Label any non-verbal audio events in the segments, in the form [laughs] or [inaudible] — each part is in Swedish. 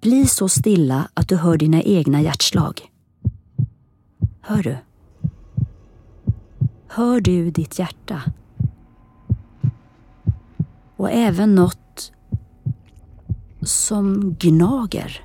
Bli så stilla att du hör dina egna hjärtslag. Hör du? Hör du ditt hjärta? Och även något som gnager.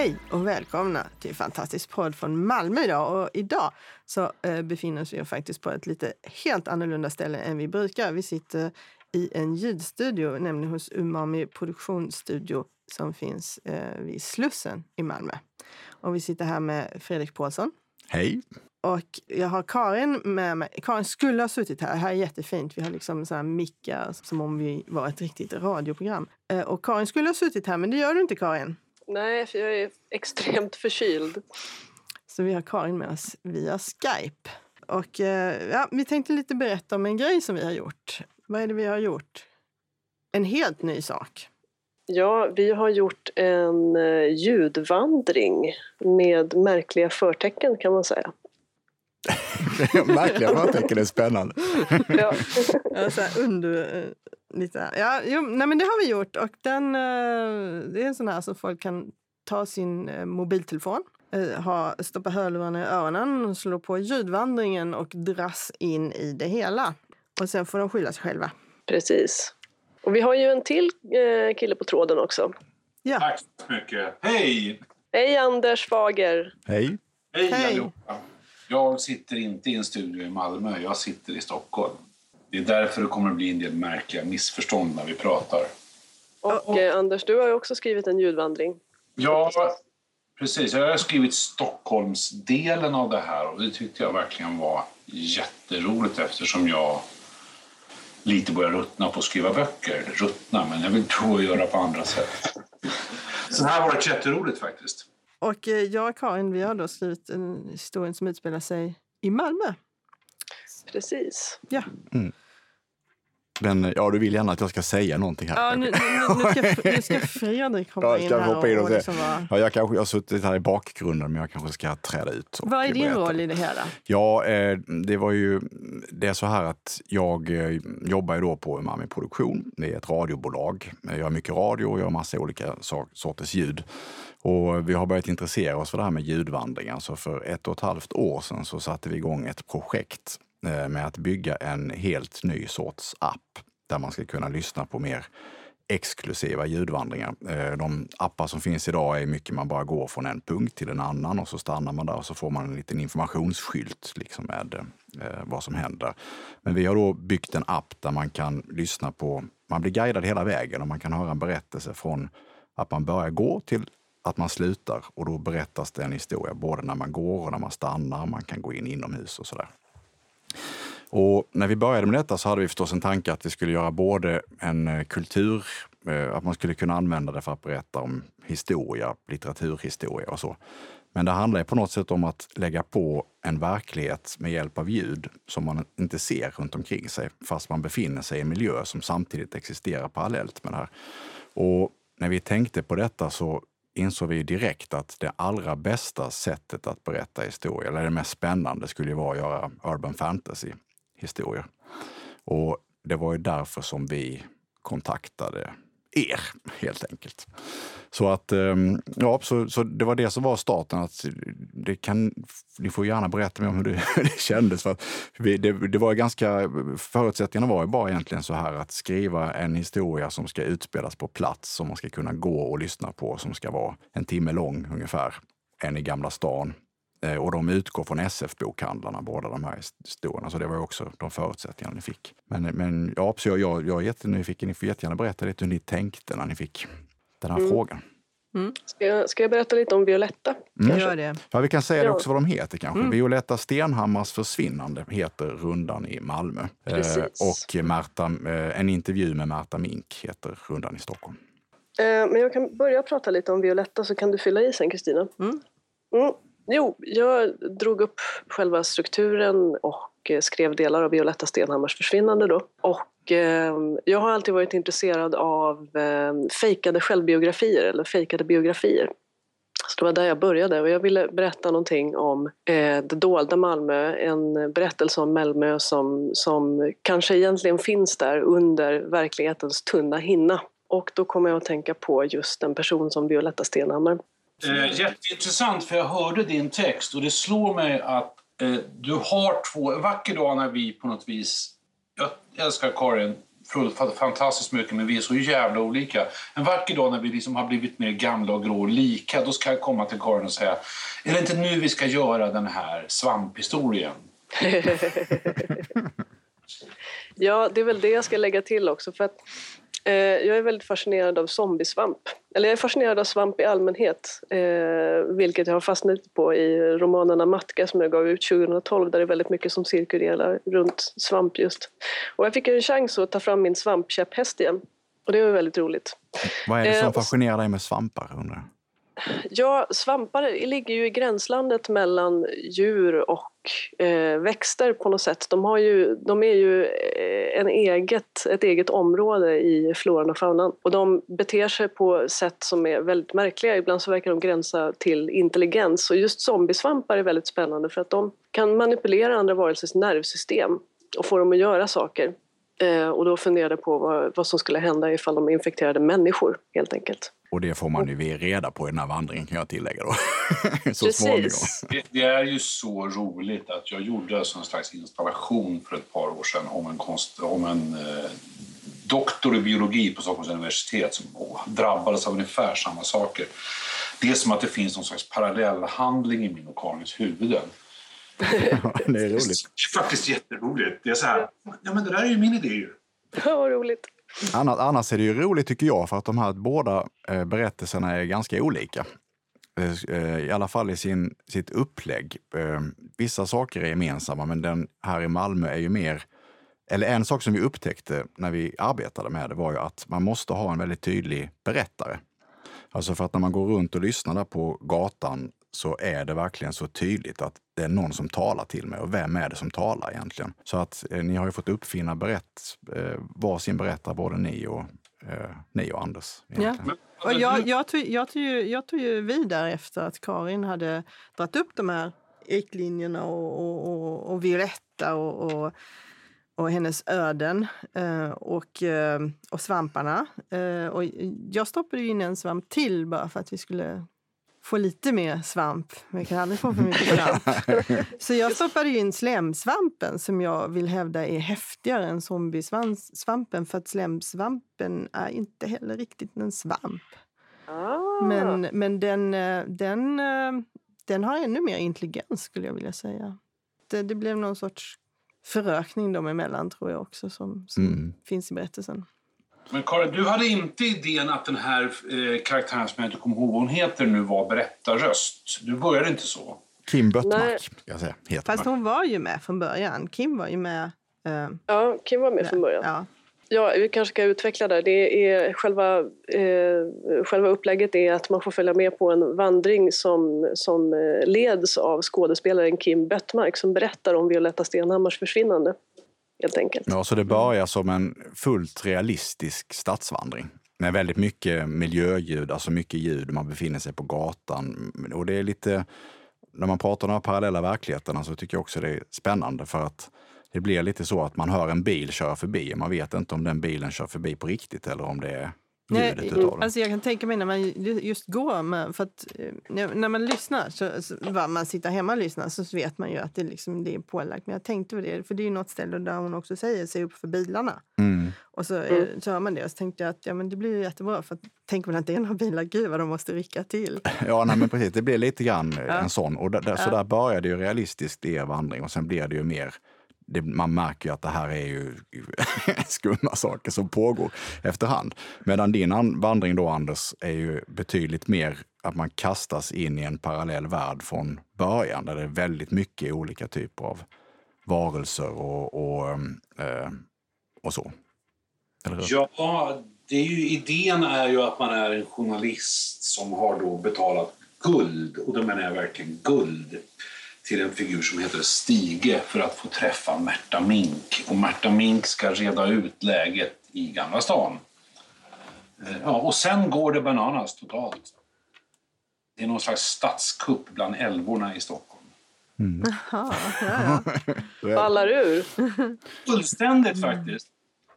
Hej och välkomna till Fantastisk podd från Malmö idag. Och idag så eh, befinner vi oss faktiskt på ett lite helt annorlunda ställe än vi brukar. Vi sitter i en ljudstudio, nämligen hos Umami produktionsstudio som finns eh, vid Slussen i Malmö. Och vi sitter här med Fredrik Paulsson. Hej! Och jag har Karin med mig. Karin skulle ha suttit här. Här är jättefint. Vi har liksom så här mickar som om vi var ett riktigt radioprogram. Eh, och Karin skulle ha suttit här, men det gör du inte Karin. Nej, för jag är extremt förkyld. Så vi har Karin med oss via Skype. Och eh, ja, vi tänkte lite berätta om en grej som vi har gjort. Vad är det vi har gjort? En helt ny sak. Ja, vi har gjort en eh, ljudvandring med märkliga förtecken kan man säga. [laughs] Märkliga förtecken är spännande. Ja. [laughs] Ja, så här under... Lite, ja, jo, nej, men det har vi gjort. Och den, eh, det är en sån här som folk kan ta sin eh, mobiltelefon, eh, ha, stoppa hörlurarna i öronen, slå på ljudvandringen och dras in i det hela. Och sen får de skylla sig själva. Precis. Och vi har ju en till eh, kille på tråden också. Ja, Tack så mycket. Hej! Hej Anders Fager! Hej! Hej, Hej. allihopa. Jag sitter inte i en studio i Malmö, jag sitter i Stockholm. Det är därför det kommer att bli en del märkliga missförstånd när vi pratar. Och eh, Anders, du har ju också skrivit en ljudvandring. Ja, precis. Jag har skrivit Stockholmsdelen av det här och det tyckte jag verkligen var jätteroligt eftersom jag lite börjar ruttna på att skriva böcker. Ruttna, men jag vill att göra på andra sätt. Så det här har varit jätteroligt faktiskt. och eh, jag och Karin vi har då skrivit en historia som utspelar sig i Malmö. Precis. Ja, Men ja, du vill gärna att jag ska säga någonting här. ja nu, nu, nu, ska, nu ska Fredrik hoppa Ja, in här hoppa in och och liksom vara... Ja, jag, kanske, jag har suttit här i bakgrunden, men jag kanske ska träda ut. och Vad är din berätta. roll i det hela? Ja, eh, det var ju det är så här att jag eh, jobbar ju då på Umami Produktion. Det är ett radiobolag. Jag gör mycket radio och gör massa olika so- sorters ljud. Och vi har börjat intressera oss för det här med ljudvandringar. Så för ett och ett halvt år sedan så satte vi igång ett projekt Eh, med att bygga en helt ny sorts app där man ska kunna lyssna på mer exklusiva ljudvandringar. Eh, de appar som finns idag är mycket man bara går från en punkt till en annan och så stannar man där och så får man en liten informationsskylt liksom med eh, vad som händer. Men vi har då byggt en app där man kan lyssna på, man blir guidad hela vägen och man kan höra en berättelse från att man börjar gå till att man slutar och då berättas det en historia både när man går och när man stannar. Man kan gå in inomhus och sådär. Och när vi började med detta så hade vi förstås en tanke att vi skulle göra både en eh, kultur, eh, att man skulle kunna använda det för att berätta om historia, litteraturhistoria och så. Men det handlar på något sätt om att lägga på en verklighet med hjälp av ljud som man inte ser runt omkring sig, fast man befinner sig i en miljö som samtidigt existerar parallellt med det här. Och när vi tänkte på detta så insåg vi direkt att det allra bästa sättet att berätta historia, eller det mest spännande, skulle vara att göra urban fantasy historier. Och det var ju därför som vi kontaktade er, helt enkelt. Så att, ehm, ja, så, så det var det som var starten. Att det kan, ni får gärna berätta mer om hur det, [laughs] hur det kändes. För att vi, det, det var ganska, förutsättningarna var ju bara egentligen så här att skriva en historia som ska utspelas på plats, som man ska kunna gå och lyssna på, som ska vara en timme lång ungefär. En i Gamla stan, och de utgår från SF-bokhandlarna, båda de här historierna. Så det var också de förutsättningarna ni fick. Men, men ja, så jag, jag, jag är jättenyfiken. Ni får jättegärna berätta lite hur ni tänkte när ni fick den här Mm. frågan. Ska jag, ska jag berätta lite om Violetta? Mm. Gör det. Ja, vi kan säga det också vad de heter kanske. Violetta Stenhammars försvinnande heter Rundan i Malmö. Eh, Precis. och Märta, eh, en intervju med Märta Mink heter Rundan i Stockholm. Eh, Men jag kan börja prata lite om Violetta så kan du fylla i sen Kristina. Mm. Jo, jag drog upp själva strukturen och eh, skrev delar av Violetta Stenhammars försvinnande då. Och eh, jag har alltid varit intresserad av eh, fejkade självbiografier eller fejkade biografier. Så det var där jag började och jag ville berätta någonting om eh, det dolda Malmö, en berättelse om Malmö som, som kanske egentligen finns där under verklighetens tunna hinna. Och då kom jag att tänka på just en person som Violetta Stenhammar. Eh, jätteintressant, för jag hörde din text och det slår mig att eh, du har två... En vacker dag när vi på något vis... Jag älskar Karin fantastiskt mycket, men vi är så jävla olika. En vacker dag när vi liksom har blivit mer gamla och grå och lika, då ska jag komma till Karin och säga är det inte nu vi ska göra den här svamphistorien? [laughs] Ja, det är väl det jag ska lägga till också. För att, jag är väldigt fascinerad av zombiesvamp. Eller jag är fascinerad av svamp i allmänhet. Eh, vilket jag har fastnat på i romanerna Matka som jag gav ut 2012 där det är väldigt mycket som cirkulerar runt svamp just. Och jag fick en chans att ta fram min svampkäpphäst igen. Och det var väldigt roligt. Vad är det Eh, som och- fascinerar dig med svampar? Undrar? Ja, svampar ligger ju i gränslandet mellan djur och eh, växter på något sätt. De, har ju, de är ju eh, en eget, ett eget område i floran och faunan. Och de beter sig på sätt som är väldigt märkliga. Ibland så verkar de gränsa till intelligens. Och just zombiesvampar är väldigt spännande för att de kan manipulera andra varelsers nervsystem och få dem att göra saker. Eh, och då funderade jag på vad, vad som skulle hända ifall de infekterade människor helt enkelt. Och det får man ju reda på i den här vandringen kan jag tillägga då. [laughs] Så. Precis. Det, det är ju så roligt att jag gjorde alltså en slags installation för ett par år sedan om en, konst, om en eh, doktor i biologi på Stockholms universitet som åh, drabbades av ungefär samma saker. Det är som att det finns någon slags parallellhandling i min och Karins huvuden. [laughs] det är roligt. Det är faktiskt jätteroligt. Det är så här, ja men det där är ju min idé ju. Ja, vad roligt. Annars, annars är det ju roligt tycker jag för att de här båda eh, berättelserna är ganska olika. Eh, I alla fall i sin, sitt upplägg. Eh, vissa saker är gemensamma men den här i Malmö är ju mer eller en sak som vi upptäckte när vi arbetade med det var ju att man måste ha en väldigt tydlig berättare. Alltså för att när man går runt och lyssnar där på gatan så är det verkligen så tydligt att det är någon som talar till mig. Och vem är det som talar egentligen? Så att eh, ni har ju fått uppfinna berätt, eh, varsin berättare, både ni och, eh, ni och Anders. egentligen. Och jag, jag, tog, jag, tog ju, jag tog ju vidare efter att Karin hade dragit upp de här eklinjerna och, och, och, och Violetta och, och, och hennes öden eh, och, eh, och svamparna. Eh, och jag stoppade in en svamp till bara för att vi skulle få lite mer svamp. Vi kan aldrig få för mycket svamp. [laughs] Så jag stoppade in slemsvampen som jag vill hävda är häftigare än zombiesvampen för att slemsvampen är inte heller riktigt en svamp. Ah. Men, men den, eh, den, eh, den har ännu mer intelligens skulle jag vilja säga. Det, det blev någon sorts förökning dem emellan tror jag också som, som Mm. finns i berättelsen. Men Karin, du hade inte idén att den här eh, karaktären som jag inte kommer ihåg vad hon heter nu var berättarröst. Du började inte så. Kim Böttmark, ska jag säga, heter Fast hon. var ju med från början. Kim var ju med. eh, Ja, Kim var med från början. Ja. Ja, vi kanske ska utveckla det. det är själva, eh, själva upplägget är att man får följa med på en vandring som, som eh, leds av skådespelaren Kim Böttmark som berättar om Violetta Stenhammars försvinnande. Helt enkelt. Ja, så det börjar som en fullt realistisk stadsvandring med väldigt mycket miljöljud, alltså mycket ljud. Man befinner sig på gatan och det är lite, när man pratar om de här parallella verkligheterna så tycker jag också det är spännande för att det blir lite så att man hör en bil köra förbi man vet inte om den bilen kör förbi på riktigt eller om det är ljudet Nej, det. alltså jag kan tänka mig när man just går med, för att eh, när man lyssnar, så, så, vad man sitter hemma och lyssnar så vet man ju att det, liksom, det är pålagt. Men jag tänkte på det, för det är ju något ställe där hon också säger se upp för bilarna. Mm. Och så, eh, så hör man det och så tänkte jag att ja, men det blir ju jättebra för att tänker man att det är några bilar, gud vad de måste rycka till. [laughs] Ja, nej, men precis. Det blir lite grann eh, Ja. en sån. Och där, där, Så Ja. där börjar det ju realistiskt i er vandring och sen blir det ju mer det, man märker ju att det här är ju [laughs] skumma saker som pågår efterhand. Medan din vandring då, Anders, är ju betydligt mer att man kastas in i en parallell värld från början, där det är väldigt mycket olika typer av varelser och, och, ehm, eh, och så. Eller hur? Ja, det är ju, idén är ju att man är en journalist som har då betalat guld, och då menar jag verkligen guld, till en figur som heter Stige för att få träffa Märta Mink. Och Märta Mink ska reda ut läget i Gamla stan. Eh, Ja, och sen går det bananas totalt. Det är någon slags statskupp bland älvorna i Stockholm. [laughs] Ja, ja, ja. Ballar ur. Fullständigt faktiskt.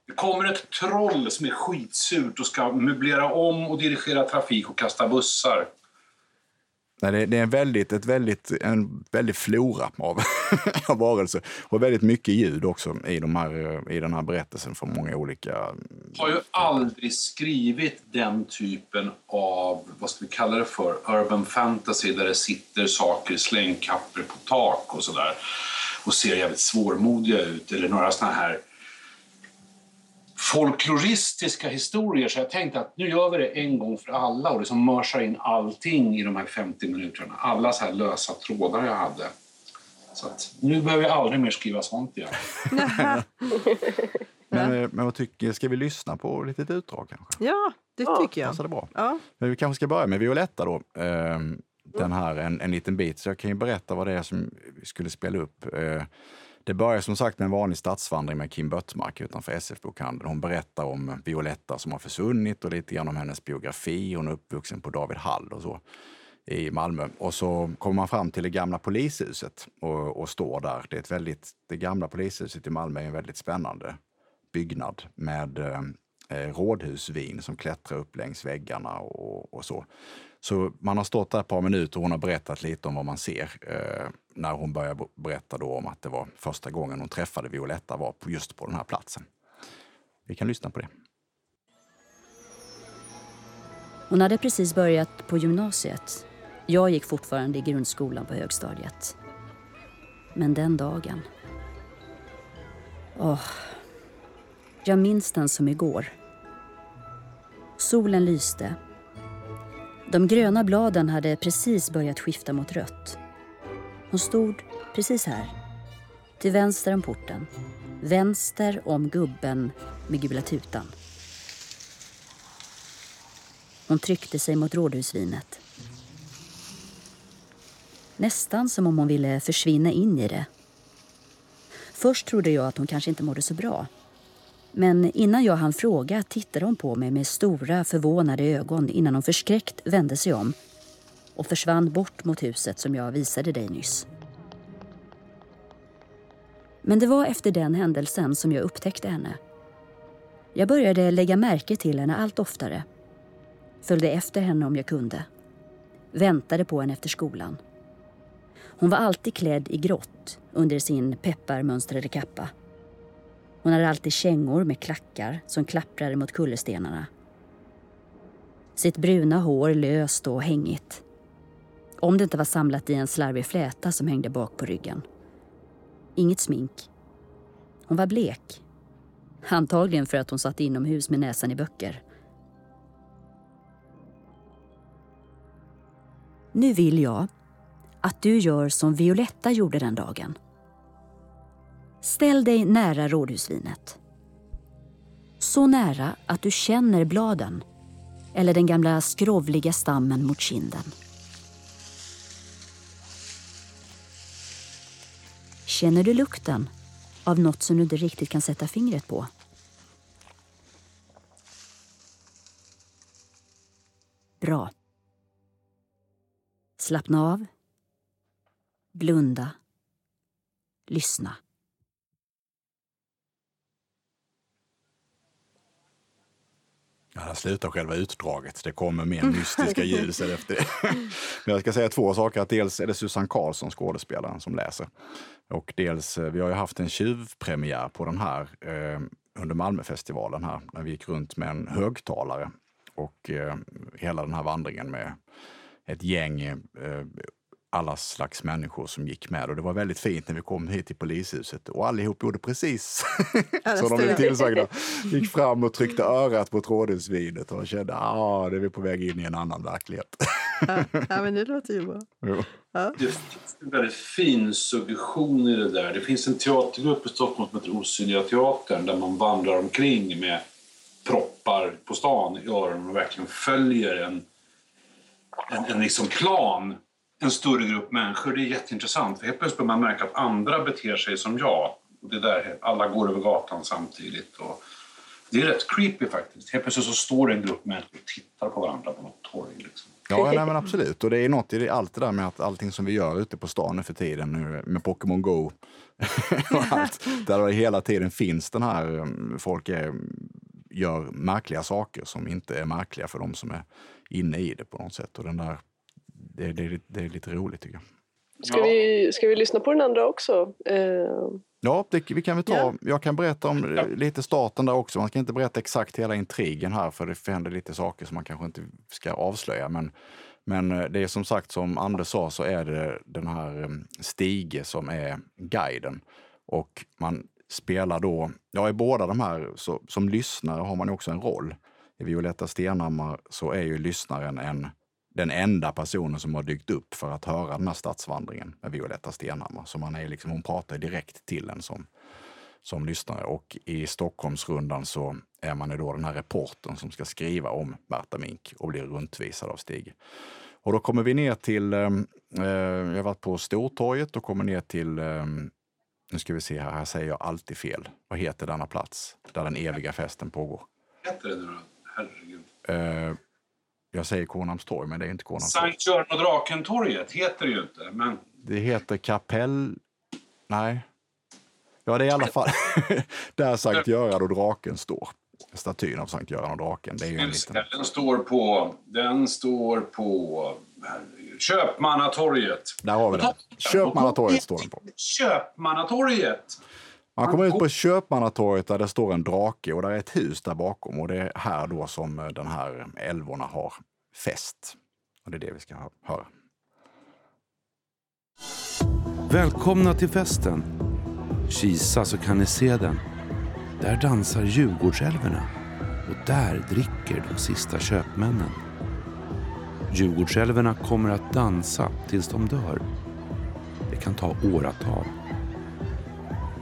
Det kommer ett troll som är skitsurt och ska möblera om och dirigera trafik och kasta bussar. Nej, det, det är en väldigt, ett väldigt, en väldigt flora av, [laughs] av varelser. Och väldigt mycket ljud också i, de här, i den här berättelsen från många olika... Jag har ju aldrig skrivit den typen av, vad ska vi kalla det för, urban fantasy där det sitter saker, i slängkapper på tak och sådär och ser jävligt svårmodiga ut eller några sådana här folkloristiska historier så jag tänkte att nu gör vi det en gång för alla och liksom mörsar in allting i de här 50 minuterna. Alla så här lösa trådar jag hade. Så att nu behöver jag aldrig mer skriva sånt igen. [laughs] Men, eh, men vad tycker, ska vi lyssna på ett litet utdrag kanske? ja, det Ja. tycker jag. Passar det bra? Ja. Men vi kanske ska börja med Violetta då. Ehm, Den här, en, en liten bit. Så jag kan ju berätta vad det är som vi skulle spela upp. Det börjar som sagt med en vanlig stadsvandring med Kim Böttmark utanför SF-bokhandeln. Hon berättar om Violetta som har försvunnit och lite grann om hennes biografi. Hon är uppvuxen på David Hall och så i Malmö. Och så kommer man fram till det gamla polishuset och, och står där. Det, är ett väldigt, det gamla polishuset i Malmö är en väldigt spännande byggnad med eh, rådhusvin som klättrar upp längs väggarna och, och så. Så man har stått där ett par minuter och hon har berättat lite om vad man ser eh, när hon börjar berätta då om att det var första gången hon träffade Violetta var på, just på den här platsen. Vi kan lyssna på det. Hon hade precis börjat på gymnasiet. Jag gick fortfarande i grundskolan på högstadiet. Men den dagen... Åh. Jag minns den som igår. Solen lyste. De gröna bladen hade precis börjat skifta mot rött. Hon stod precis här. Till vänster om porten. Vänster om gubben med gula tutan. Hon tryckte sig mot rådhusvinet. Nästan som om hon ville försvinna in i det. Först trodde jag att hon kanske inte mådde så bra. Men innan jag hann fråga tittade hon på mig med stora förvånade ögon innan hon förskräckt vände sig om och försvann bort mot huset som jag visade dig nyss. Men det var efter den händelsen som jag upptäckte henne. Jag började lägga märke till henne allt oftare följde efter henne om jag kunde. Väntade på henne efter skolan. Hon var alltid klädd i grått under sin pepparmönstrade kappa. Hon hade alltid kängor med klackar som klapprade mot kullerstenarna. Sitt bruna hår löst och hängigt. Om det inte var samlat i en slarvig fläta som hängde bak på ryggen. Inget smink. Hon var blek. Antagligen för att hon satt inomhus med näsan i böcker. Nu vill jag att du gör som Violetta gjorde den dagen. Ställ dig nära rådhusvinet. Så nära att du känner bladen eller den gamla skrovliga stammen mot kinden. Känner du lukten av något som du inte riktigt kan sätta fingret på? Bra. Slappna av. Blunda. Lyssna. Ja, där slutar själva utdraget. Det kommer mer mystiska ljud sen efter det. Men jag ska säga två saker. Att dels är det Susanne Karlsson, skådespelaren, som läser. Och dels, eh, vi har ju haft en tjuvpremiär på den här eh, under Malmöfestivalen här, när vi gick runt med en högtalare. Och eh, hela den här vandringen med ett gäng eh, alla slags människor som gick med. Och det var väldigt fint när vi kom hit till polishuset och allihop gjorde precis [laughs] som de blev tillsagda. Gick fram och tryckte örat på trådhusvinet och kände att ah, det är vi på väg in i en annan verklighet. ja, ja, men det låter ju bra. [laughs] Ja. Det finns en väldigt fin suggestion i det där. Det finns en teatergrupp i Stockholm som heter Osynliga teatern där man vandrar omkring med proppar på stan i öronen och verkligen följer en, en, en liksom plan en större grupp människor. Det är jätteintressant. För helt plötsligt börjar man märka att andra beter sig som jag. Det där, alla går över gatan samtidigt. Och det är rätt creepy faktiskt. Helt plötsligt så står en grupp människor och tittar på varandra på något torg. Liksom. Ja, nej, men absolut. Och det är något i allt det där med att allting som vi gör ute på stan nu för tiden med Pokémon Go [laughs] och allt, där det hela tiden finns den här, mm, folk är, gör märkliga saker som inte är märkliga för de som är inne i det på något sätt. Och den där det, det, det, är lite roligt tycker jag. Ska, ja. vi, ska vi lyssna på den andra också? Eh... Ja, det, vi kan väl ta. Ja. Jag kan berätta om ja. lite starten där också. Man ska inte berätta exakt hela intrigen här för det händer lite saker som man kanske inte ska avslöja. Men, men eh, det är som sagt, som Anders sa, så är det den här mm, Stige som är guiden. Och man spelar då, ja i båda de här, så, som lyssnare har man också en roll. I Violetta Stenhammar så är ju lyssnaren en den enda personen som har dykt upp för att höra den här stadsvandringen med Violetta Stenhammar. Så man är liksom, hon pratar direkt till en som, som lyssnare. Och i Stockholmsrundan så är man då den här reportern som ska skriva om Märta Mink och blir runtvisad av Stig. Och då kommer vi ner till, eh, eh, jag har varit på Stortorget och kommer ner till, eh, nu ska vi se här, här säger jag alltid fel. Vad heter denna plats där den eviga festen pågår? Heter det nu då? Herregud. Eh, jag säger Kornhamnstorg, men det är inte Kornhamnstorg. Sankt Göran och Draken-torget heter det ju inte. Men... Det heter Kapell... Nej. Ja, det är i alla fall [laughs] där Sankt Göran och draken står. Statyn av Sankt Göran och draken. Det är ju en liten... Den står på... Den står på... Köpmannatorget. Där har vi den. Köpmannatorget står den på. Köpmannatorget! Man kommer ut på Köpmannatorget där det står en drake och där är ett hus där bakom och det är här då som eh, den här älvorna har fest. Och det är det vi ska höra. Välkomna till festen. Kisa så kan ni se den. Där dansar Djurgårdsälvorna och där dricker de sista köpmännen. Djurgårdsälvorna kommer att dansa tills de dör. Det kan ta åratal.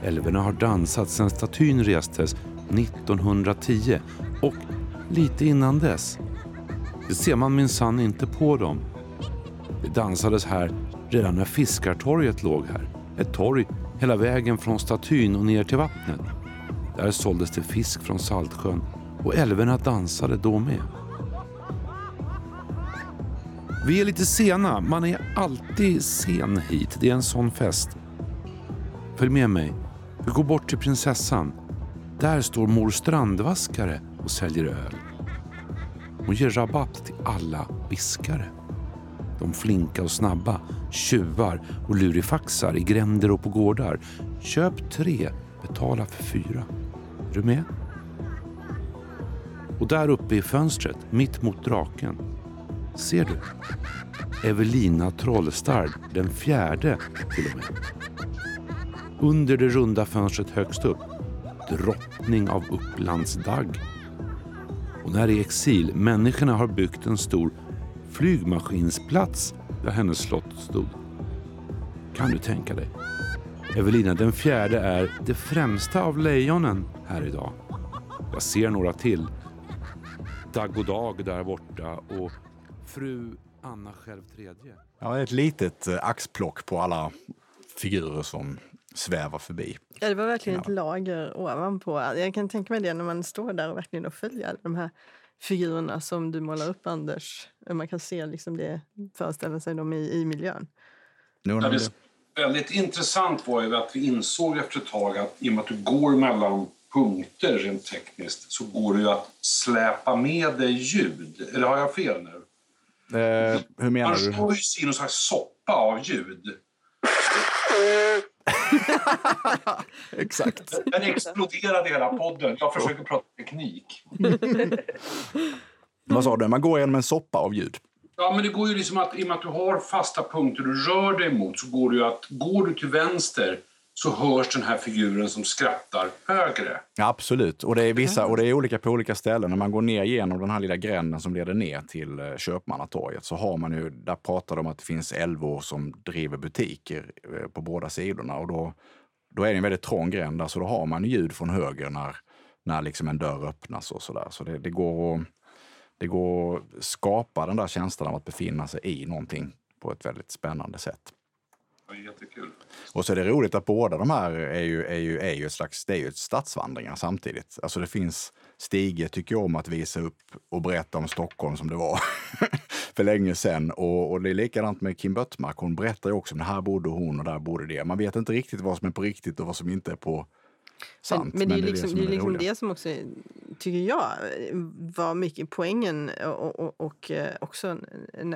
Älvorna har dansat sedan statyn restes 1910 och lite innan dess. Det ser man minsann inte på dem. Det dansades här redan när Fiskartorget låg här. Ett torg hela vägen från statyn och ner till vattnet. Där såldes det fisk från Saltsjön och älvorna dansade då med. Vi är lite sena. Man är alltid sen hit. Det är en sån fest. Följ med mig. Vi går bort till prinsessan. Där står mor Strandvaskare och säljer öl. Hon ger rabatt till alla viskare. De flinka och snabba, tjuvar och lurifaxar i gränder och på gårdar. Köp tre, betala för fyra. Är du med? Och där uppe i fönstret, mitt mot draken, ser du? Evelina Trollstarr den fjärde till och med under det runda fönstret högst upp, drottning av Upplands dagg. Hon är i exil. Människorna har byggt en stor flygmaskinsplats där hennes slott stod. Kan du tänka dig? Evelina den fjärde är det främsta av lejonen här idag. Jag ser några till. Dag och Dag där borta och fru Anna själv tredje. Ja, ett litet eh, axplock på alla figurer som svävar förbi. Ja, det var verkligen ett lager ovanpå. Jag kan tänka mig det när man står där och verkligen och följer de här figurerna som du målar upp, Anders. Man kan se liksom det, föreställa sig dem i, i miljön. Ja, det väldigt intressant var ju att vi insåg efter ett tag att i och med att du går mellan punkter rent tekniskt så går det ju att släpa med dig ljud. Eller har jag fel nu? Eh, hur menar Man du? slår ju i någon slags soppa av ljud. [laughs] Exakt. Den exploderade hela podden. Jag försöker prata teknik. [laughs] Vad sa du? Man går genom en soppa av ljud. Ja, men det går ju liksom att i och med att du har fasta punkter du rör dig mot så går det ju att går du till vänster så hörs den här figuren som skrattar högre. Ja, absolut. Och det, är vissa, och det är olika på olika ställen. När man går ner genom den här lilla gränden som leder ner till eh, Köpmannatorget så har man ju, där pratar de om att det finns älvor som driver butiker eh, på båda sidorna. Och då, då är det en väldigt trång gränd där, så då har man ljud från höger när, när liksom en dörr öppnas och sådär. Så det, det, går att, det går att skapa den där känslan av att befinna sig i någonting på ett väldigt spännande sätt. Var jättekul. Och så är det roligt att båda de här är ju, är ju, är ju ett slags det är ju stadsvandringar samtidigt. Alltså det finns, Stige tycker om att visa upp och berätta om Stockholm som det var [laughs] för länge sedan. Och, och det är likadant med Kim Böttmark. Hon berättar ju också om det här bodde hon och där bodde det. Man vet inte riktigt vad som är på riktigt och vad som inte är på sant. Men, men det är ju det liksom, som det, är liksom det som också, tycker jag, var mycket poängen och, och, och eh, också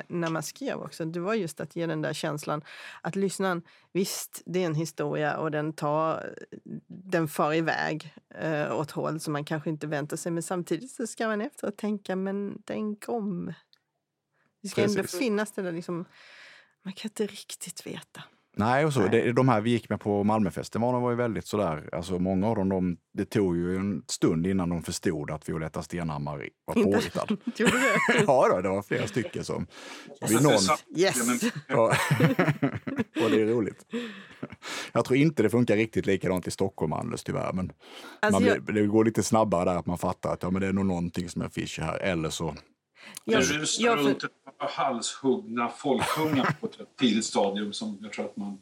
när man skrev också. Det var just att ge den där känslan att lyssnaren, visst det är en historia och den tar, den far iväg eh, åt håll som man kanske inte väntar sig. Men samtidigt så ska man efteråt tänka, men tänk om. Det ska ändå Precis. finnas det där liksom, man kan inte riktigt veta. Nej, och så, Nej. Det, de här vi gick med på Malmöfestivalen var ju väldigt sådär, alltså många av dem, de, det tog ju en stund innan de förstod att Violetta Stenhammar var påhittad. [laughs] [laughs] Ja, då, det var flera stycken som... Vid någon, Yes! Ja. [laughs] och det är roligt. Jag tror inte det funkar riktigt likadant i Stockholm, Anders, tyvärr. Men Alltså, man jag- det går lite snabbare där, att man fattar att ja, men det är nog någonting som är fishy här. Eller så... Det Jag- rusar jag- runt par halshuggna folkungar på ett tidigt stadium som jag tror att man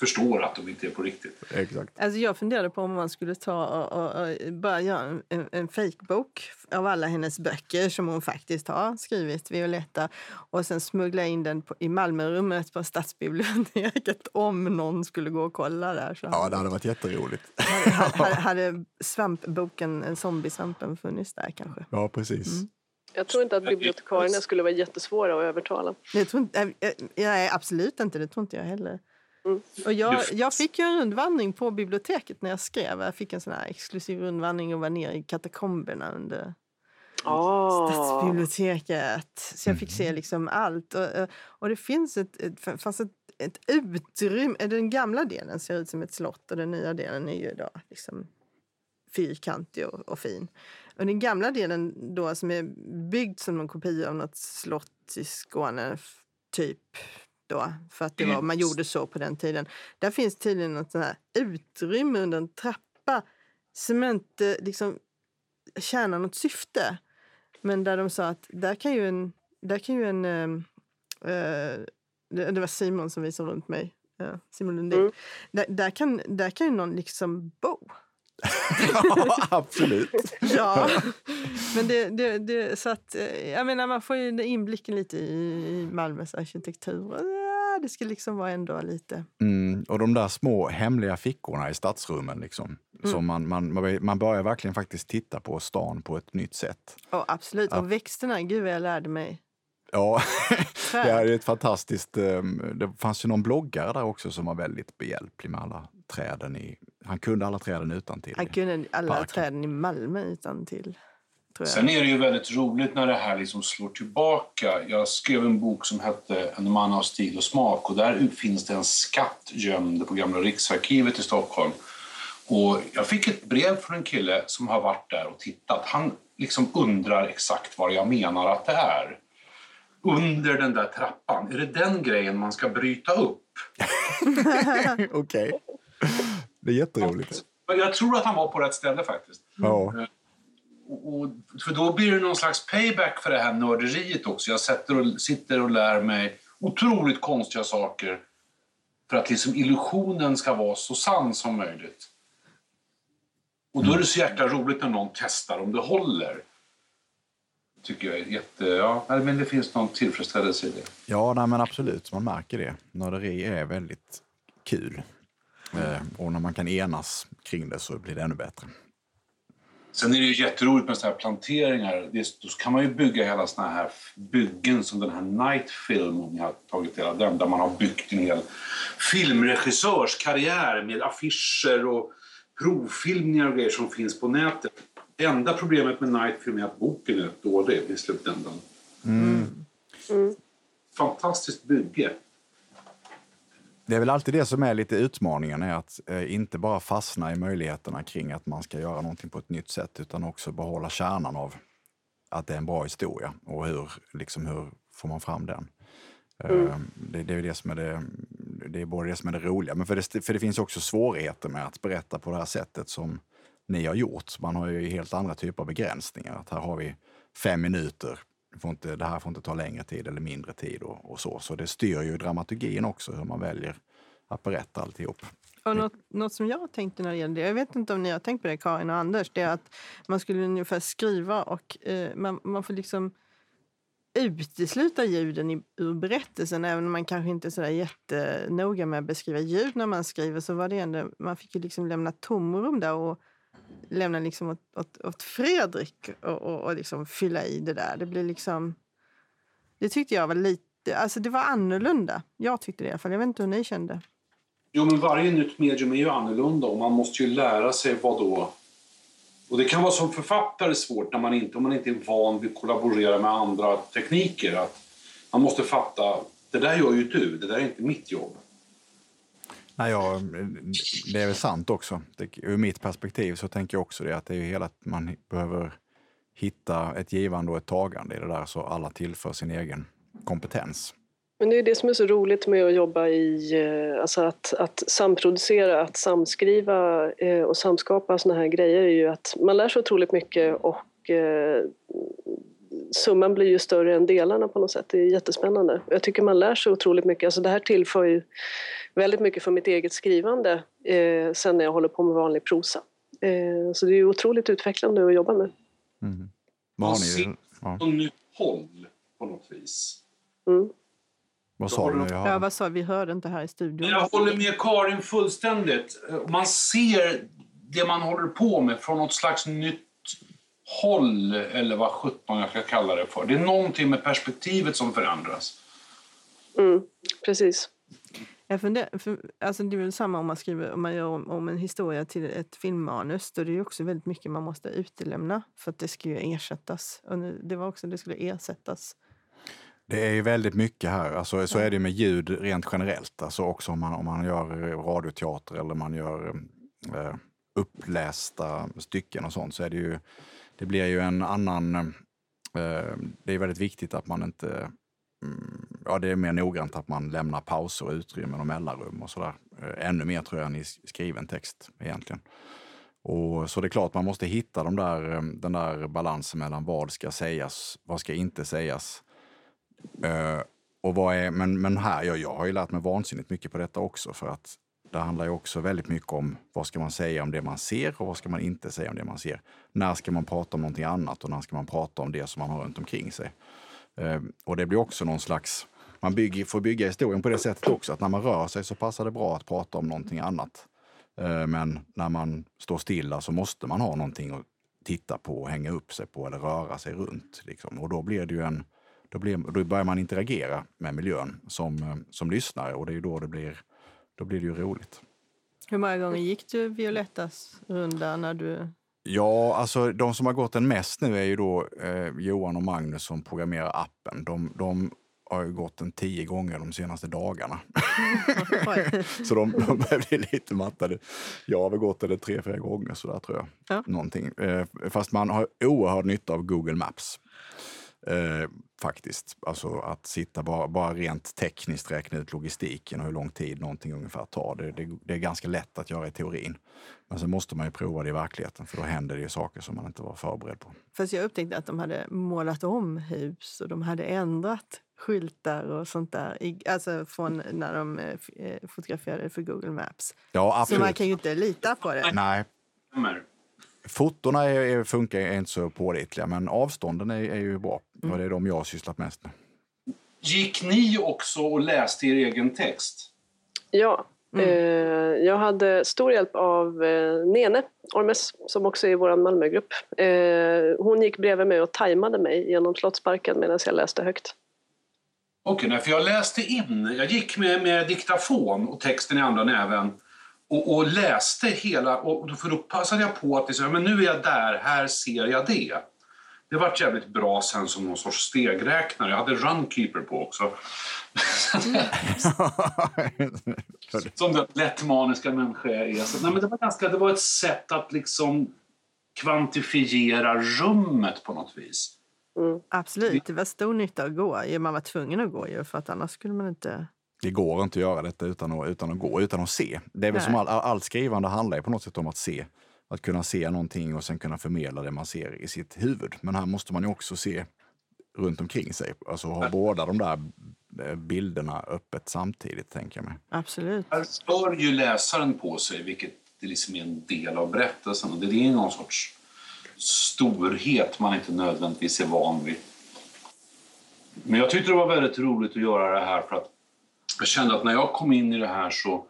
förstår att de inte är på riktigt. Exakt. Alltså jag funderade på om man skulle ta och, och, och bara göra en, en, en fejkbok av alla hennes böcker som hon faktiskt har skrivit, Violetta, och sen smuggla in den på, i Malmörummet på Stadsbiblioteket [laughs] om någon skulle gå och kolla där. Så Ja, det hade varit jätteroligt. hade, hade, [laughs] hade svampboken, en zombiesvampen, funnits där kanske? Ja, precis. Mm. Jag tror inte att bibliotekarierna skulle vara jättesvåra att övertala. Det tror inte, äh, äh, nej, absolut inte, det tror inte jag heller. Mm. Och jag, jag fick ju en rundvandring på biblioteket när jag skrev. Jag fick en sån här exklusiv rundvandring och var nere i katakomberna under Ah. stadsbiblioteket. Så jag fick se liksom allt. Och, och- och det finns ett, ett, fanns ett, ett utrymme. Den gamla delen ser ut som ett slott och den nya delen är ju då liksom fyrkantig och, och fin. Och den gamla delen då som är byggd som en kopia av något slott i Skåne, typ då, för att det var, man gjorde så på den tiden. Där finns tydligen något sånt här utrymme under en trappa som inte liksom tjänar något syfte. Men där de sa att där kan ju en... Där kan ju en eh, det, var Simon som visade runt mig. eh, Simon Lundin. Mm. Där, där, kan, där kan ju någon liksom bo. Ja, absolut. Ja, men det, det, det, så att, eh, jag menar, man får ju inblicken lite i, Malmös arkitektur. Ja, Det ska liksom vara ändå lite... Mm, och de där små hemliga fickorna i stadsrummen. Liksom, Mm. som man, man, man börjar verkligen faktiskt titta på stan på ett nytt sätt. Och absolut. Och växterna, gud vad jag lärde mig. Ja, det är ett fantastiskt... ehm, Det fanns ju någon bloggare där också som var väldigt behjälplig med alla träden. I, han kunde alla träden utan till. Han kunde alla Parken. träden i Malmö utan till. Tror jag. Sen är det ju väldigt roligt när det här liksom slår tillbaka. Jag skrev en bok som hette En man av stil och smak och där finns det en skatt gömd på Gamla Riksarkivet i Stockholm. Och jag fick ett brev från en kille som har varit där och tittat. Han liksom undrar exakt vad jag menar att det är. Under den där trappan, är det den grejen man ska bryta upp? [laughs] Okej. Det är jätteroligt. Jag tror att han var på rätt ställe faktiskt. Ja. Och, och, för då blir det någon slags payback för det här nörderiet också. Jag sätter och, sitter och lär mig otroligt konstiga saker för att liksom illusionen ska vara så sann som möjligt. Och då är det så jäkla roligt när någon testar om det håller. Tycker jag är jätte... Ja, men det finns någon tillfredsställelse i det. Ja, nej, men absolut. Man märker det. Nörderi är väldigt kul. Eh, och när man kan enas kring det så blir det ännu bättre. Sen är det ju jätteroligt med såna här planteringar. Det, då kan man ju bygga hela såna här byggen som den här Night Film, om ni har tagit del av den, där man har byggt en hel filmregissörskarriär med affischer och provfilmningar och grejer som finns på nätet. Det enda problemet med Night Film är att boken är dålig i slutändan. Mm. Mm. Fantastiskt bygge. Det är väl alltid det som är lite utmaningen, är att eh, inte bara fastna i möjligheterna kring att man ska göra någonting på ett nytt sätt, utan också behålla kärnan av att det är en bra historia och hur, liksom, hur får man fram den. Mm. Eh, det, det, är det som är det, det är både det som är det roliga, men för det, för det finns också svårigheter med att berätta på det här sättet som ni har gjort. Man har ju helt andra typer av begränsningar. Att här har vi fem minuter det, får inte, det här får inte ta längre tid eller mindre tid och, och så. Så det styr ju dramaturgin också, hur man väljer att berätta alltihop. Och något, något som jag tänkte när det gäller det, jag vet inte om ni har tänkt på det Karin och Anders, det är att man skulle ungefär skriva och eh, man, man får liksom utesluta ljuden i, ur berättelsen. Även om man kanske inte är sådär jättenoga med att beskriva ljud när man skriver så var det ändå, man fick ju liksom lämna tomrum där och lämna liksom åt, åt, åt Fredrik och, och, och liksom fylla i det där. Det blir liksom... Det tyckte jag var lite... Alltså det var annorlunda. Jag tyckte det i alla fall. Jag vet inte hur ni kände. Jo, men varje nytt medium är ju annorlunda och man måste ju lära sig vad då... Och det kan vara som författare svårt när man inte, om man inte är van vid att kollaborera med andra tekniker. Att man måste fatta, det där gör ju du, det där är inte mitt jobb. Nej, ja, det är väl sant också. Det, ur mitt perspektiv så tänker jag också det att det är hela att man behöver hitta ett givande och ett tagande i det där så alla tillför sin egen kompetens. Men det är det som är så roligt med att jobba i, eh, alltså att, att samproducera, att samskriva eh, och samskapa sådana här grejer är ju att man lär sig otroligt mycket och eh, summan blir ju större än delarna på något sätt. Det är jättespännande. Jag tycker man lär sig otroligt mycket. Alltså det här tillför ju väldigt mycket för mitt eget skrivande eh, sen när jag håller på med vanlig prosa. Eh, så det är otroligt utvecklande att jobba med. Mm. Man ser ja. nytt håll på något vis. Mm. Vad sa du? Ja, vad sa Vi hörde inte här i studion. Jag håller med Karin fullständigt. Man ser det man håller på med från något slags nytt håll, eller vad sjutton jag ska kalla det för. Det är någonting med perspektivet som förändras. Mm, precis. Jag funderar, för, alltså det är väl samma om man skriver om man gör om, om en historia till ett filmmanus. Då är det också väldigt mycket man måste utelämna för att det ska ju ersättas. Och det var också det skulle ersättas. Det är ju väldigt mycket här. Alltså, så är det med ljud rent generellt. Alltså också om man, om man gör radioteater eller man gör eh, upplästa stycken och sånt så är det ju det blir ju en annan... Eh, det är väldigt viktigt att man inte... Mm, ja, det är mer noggrant att man lämnar pauser, och utrymmen och mellanrum och sådär. Eh, ännu mer tror jag än i skriven text egentligen. Och, så det är klart, man måste hitta de där, eh, den där balansen mellan vad ska sägas, vad ska inte sägas. Uh, och vad är, men, men här, jag, jag har ju lärt mig vansinnigt mycket på detta också för att det handlar ju också väldigt mycket om vad ska man säga om det man ser och vad ska man inte säga om det man ser. När ska man prata om någonting annat och när ska man prata om det som man har runt omkring sig? Ehm, och det blir också någon slags... Man bygger, får bygga historien på det sättet också, att när man rör sig så passar det bra att prata om någonting annat. Ehm, men när man står stilla så måste man ha någonting att titta på, hänga upp sig på eller röra sig runt. Liksom. Och då blir det ju en... Då, blir, då börjar man interagera med miljön som, eh, som lyssnare och det är ju då det blir då blir det ju roligt. Hur många gånger gick du Violettas runda när du... Ja, alltså de som har gått den mest nu är ju då eh, Johan och Magnus som programmerar appen. De, de har ju gått den tio gånger de senaste dagarna. [laughs] [laughs] så de, de börjar bli lite mattade. Jag har väl gått den tre, fyra gånger sådär tror jag. Ja. Någonting. Eh, fast man har oerhörd nytta av Google Maps. Eh, faktiskt. Alltså att sitta bara, bara rent tekniskt räkna ut logistiken och hur lång tid någonting ungefär tar. Det, det, det, är ganska lätt att göra i teorin. Men sen måste man ju prova det i verkligheten för då händer det ju saker som man inte var förberedd på. Fast jag upptäckte att de hade målat om hus och de hade ändrat skyltar och sånt där. Alltså från när de eh, eh, fotograferade för Google Maps. Ja, absolut. Så man kan ju inte lita på det. Nej. Fotona är, är, funkar är inte så pålitliga, men avstånden är, är ju bra. Mm. Och det är de jag har sysslat mest med. Gick ni också och läste er egen text? Ja, Mm. Eh, jag hade stor hjälp av eh, Nene Ormes som också är i vår Malmögrupp. Eh, hon gick bredvid mig och tajmade mig genom Slottsparken medan jag läste högt. Okej, okay, för jag läste in, jag gick med, med diktafon och texten i andra näven och, och läste hela, och för då passade jag på att liksom, men nu är jag där, här ser jag det. Det vart jävligt bra sen som någon sorts stegräknare. Jag hade Runkeeper på också. [laughs] som den lättmaniska människa jag är. Så, nej, men det, var ganska, det var ett sätt att liksom kvantifiera rummet på något vis. Mm. Absolut, det var stor nytta att gå. Man var tvungen att gå ju, för att annars skulle man inte... Det går inte att göra detta utan att, utan att gå, utan att se. Det är väl som all, all skrivande handlar ju på något sätt om att se. Att kunna se någonting och sen kunna förmedla det man ser i sitt huvud. Men här måste man ju också se runt omkring sig. Alltså ha båda de där eh, bilderna öppet samtidigt, tänker jag mig. Absolut. Här stör ju läsaren på sig, vilket det liksom är en del av berättelsen. Det är någon sorts storhet man inte nödvändigtvis är van vid. Men jag tyckte det var väldigt roligt att göra det här för att jag kände att när jag kom in i det här så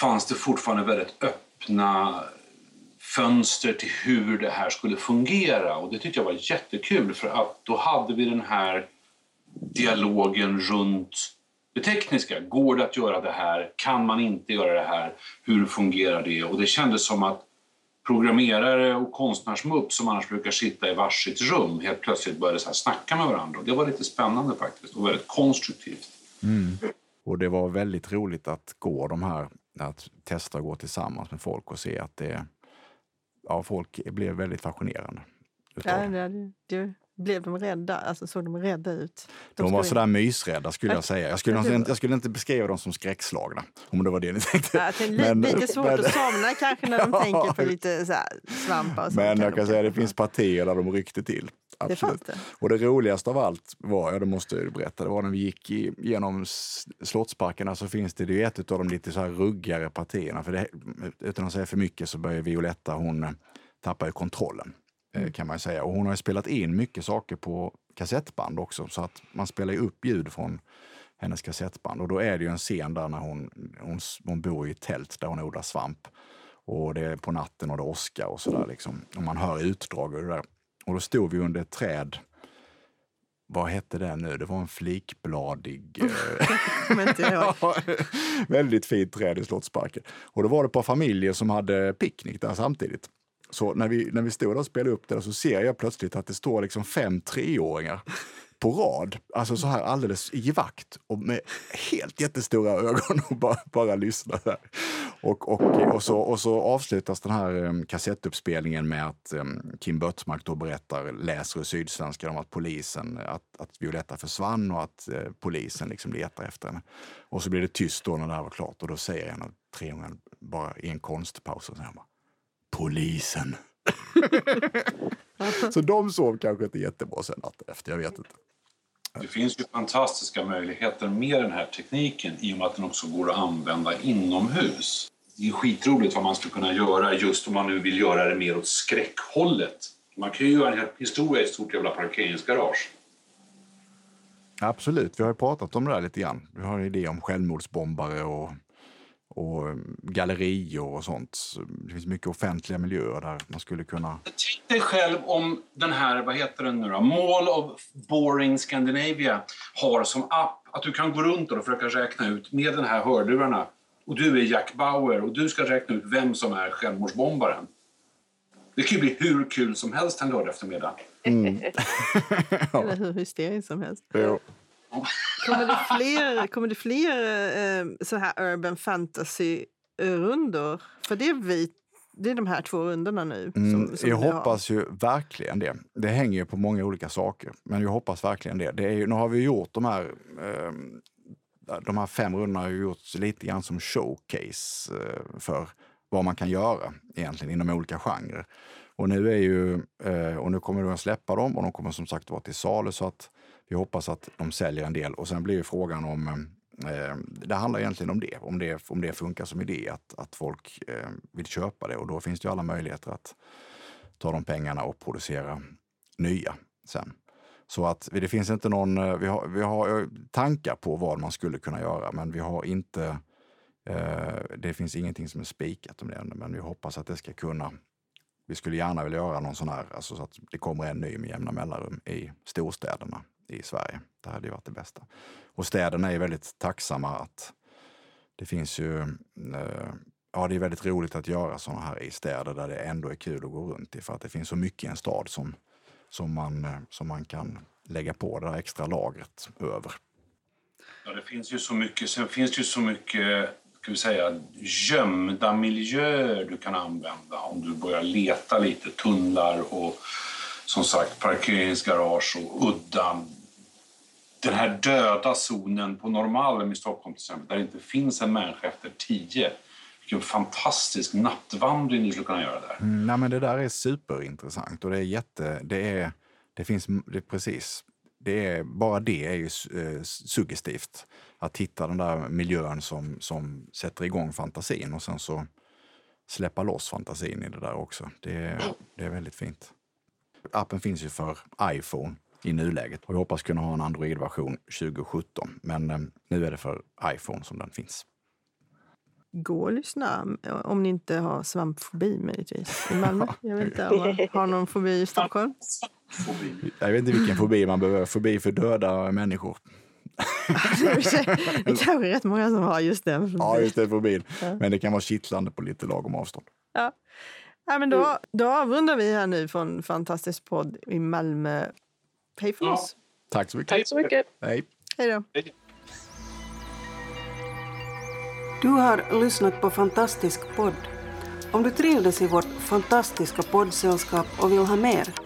fanns det fortfarande väldigt öppna fönster till hur det här skulle fungera. Och Det tyckte jag var jättekul för att då hade vi den här dialogen runt det tekniska. Går det att göra det här? Kan man inte göra det här? Hur fungerar det? Och det kändes som att programmerare och konstnärsmupp som annars brukar sitta i varsitt rum helt plötsligt började så här snacka med varandra. Det var lite spännande faktiskt och väldigt konstruktivt. Mm. Och det var väldigt roligt att gå de här, att testa att gå tillsammans med folk och se att det, ja, folk blev väldigt fascinerande. Ja, det, det, blev de rädda? Alltså såg de rädda ut? De, de var sådär mysrädda skulle jag säga. Jag skulle, inte, jag skulle inte beskriva dem som skräckslagna, om det var det ni tänkte. Ja, det men, lite svårt men, att somna kanske när de [laughs] ja, tänker på lite så svampar och. Men jag kan säga att det finns partier där de ryckte till. Absolut. Det det. Och det roligaste av allt var, ja det måste jag berätta, det var när vi gick genom Slottsparkerna så finns det, det är ett av de lite så här ruggigare partierna. För det, utan att säga för mycket så börjar Violetta, hon tappar ju kontrollen. Eh, mm. kan man säga. Och hon har spelat in mycket saker på kassettband också, så att man spelar ju upp ljud från hennes kassettband. Och då är det ju en scen där när hon, hon, hon bor i ett tält där hon odlar svamp. Och det är på natten och det åskar och sådär liksom. Och man hör utdrag och det där. Och då stod vi under ett träd. Vad hette det nu? Det var en flikbladig... [laughs] Eh, [laughs] väldigt fint träd i Slottsparken. Och då var det ett par familjer som hade picknick där samtidigt. Så när vi, när vi stod där och spelade upp det så ser jag plötsligt att det står liksom fem treåringar på rad, alltså så här alldeles i vakt och med helt jättestora ögon och bara, bara lyssnar. Där. Och, och, och, så, och så avslutas den här um, kassettuppspelningen med att um, Kim Böttmark då berättar, läser i Sydsvenskan om att polisen, att, att Violetta försvann och att uh, polisen liksom letar efter henne. Och så blir det tyst då när det här var klart och då säger en av treåringarna bara i en konstpaus och så här bara, polisen. [laughs] så de sov kanske inte jättebra sen natten efter, jag vet inte. Det finns ju fantastiska möjligheter med den här tekniken i och med att den också går att använda inomhus. Det är skitroligt vad man skulle kunna göra just om man nu vill göra det mer åt skräckhållet. Man kan ju göra en historia i ett stort jävla parkeringsgarage. Absolut, vi har ju pratat om det där lite grann. Vi har en idé om självmordsbombare och och mm, gallerior och sånt. Det finns mycket offentliga miljöer där man skulle kunna... Tänk dig själv om den här, vad heter den nu då, Mall of Boring Scandinavia har som app att du kan gå runt och försöka räkna ut med den här hörlurarna och du är Jack Bauer och du ska räkna ut vem som är självmordsbombaren. Det kan ju bli hur kul som helst en lördag eftermiddag. Mm. [laughs] Eller hur hysteriskt som helst. Jo. Kommer det fler, kommer det fler eh, så här urban fantasy-rundor? För det är, vi, det är de här två rundorna nu. Som, mm, som jag hoppas har. ju verkligen det. Det hänger ju på många olika saker. Men jag hoppas verkligen det. det är ju, nu har vi gjort de här eh, de här fem rundorna har ju gjorts lite grann som showcase eh, för vad man kan göra egentligen inom olika genrer. Och nu, är ju, eh, och nu kommer de att släppa dem och de kommer som sagt vara till salu så att vi hoppas att de säljer en del. Och sen blir frågan om eh, eh, det handlar egentligen om det, om det, om det funkar som idé, att, att folk eh, vill köpa det. Och då finns det ju alla möjligheter att ta de pengarna och producera nya sen. Så att det finns inte någon, vi har, vi har tankar på vad man skulle kunna göra, men vi har inte det finns ingenting som är spikat om det ännu, men vi hoppas att det ska kunna vi skulle gärna vilja göra någon sån här, alltså så att det kommer en ny med jämna mellanrum i storstäderna i Sverige. Det hade ju varit det bästa. Och städerna är väldigt tacksamma att det finns ju, eh, ja det är väldigt roligt att göra såna här i städer där det ändå är kul att gå runt i för att det finns så mycket i en stad som, som, man, eh, som man kan lägga på det där extra lagret över. Ja, det finns ju så mycket. Sen finns det ju så mycket ska vi säga, gömda miljöer du kan använda om du börjar leta lite. Tunnlar och som sagt parkeringsgarage och udda. Den här döda zonen på Norrmalm i Stockholm till exempel, där det inte finns en människa efter tio. Vilken fantastisk nattvandring ni skulle kunna göra där. Mm, nej, men det där är superintressant och det är jätte... Det, är, det finns... Det, precis. Det är, bara det är ju eh, suggestivt. Att hitta den där miljön som, som sätter igång fantasin och sen så släppa loss fantasin i det där också. Det, det är väldigt fint. Appen finns ju för iPhone i nuläget och jag hoppas kunna ha en Android-version 2017. Men eh, nu är det för iPhone som den finns. Gå och lyssna om ni inte har svampfobi möjligtvis i Malmö. [laughs] Jag vet inte om man har någon fobi i Stockholm. Jag vet inte vilken fobi man behöver. Fobi för döda människor. [laughs] det kanske är rätt många som har just den. Ja, just den fobin. Ja. Men det kan vara kittlande på lite lagom avstånd. Ja. ja men då, då avrundar vi här nu från Fantastisk podd i Malmö. Hej för oss. Tack så mycket. Tack så mycket. Hej. Hej då. Du har lyssnat på Fantastisk podd om du trivdes i vårt fantastiska poddsällskap och vill ha mer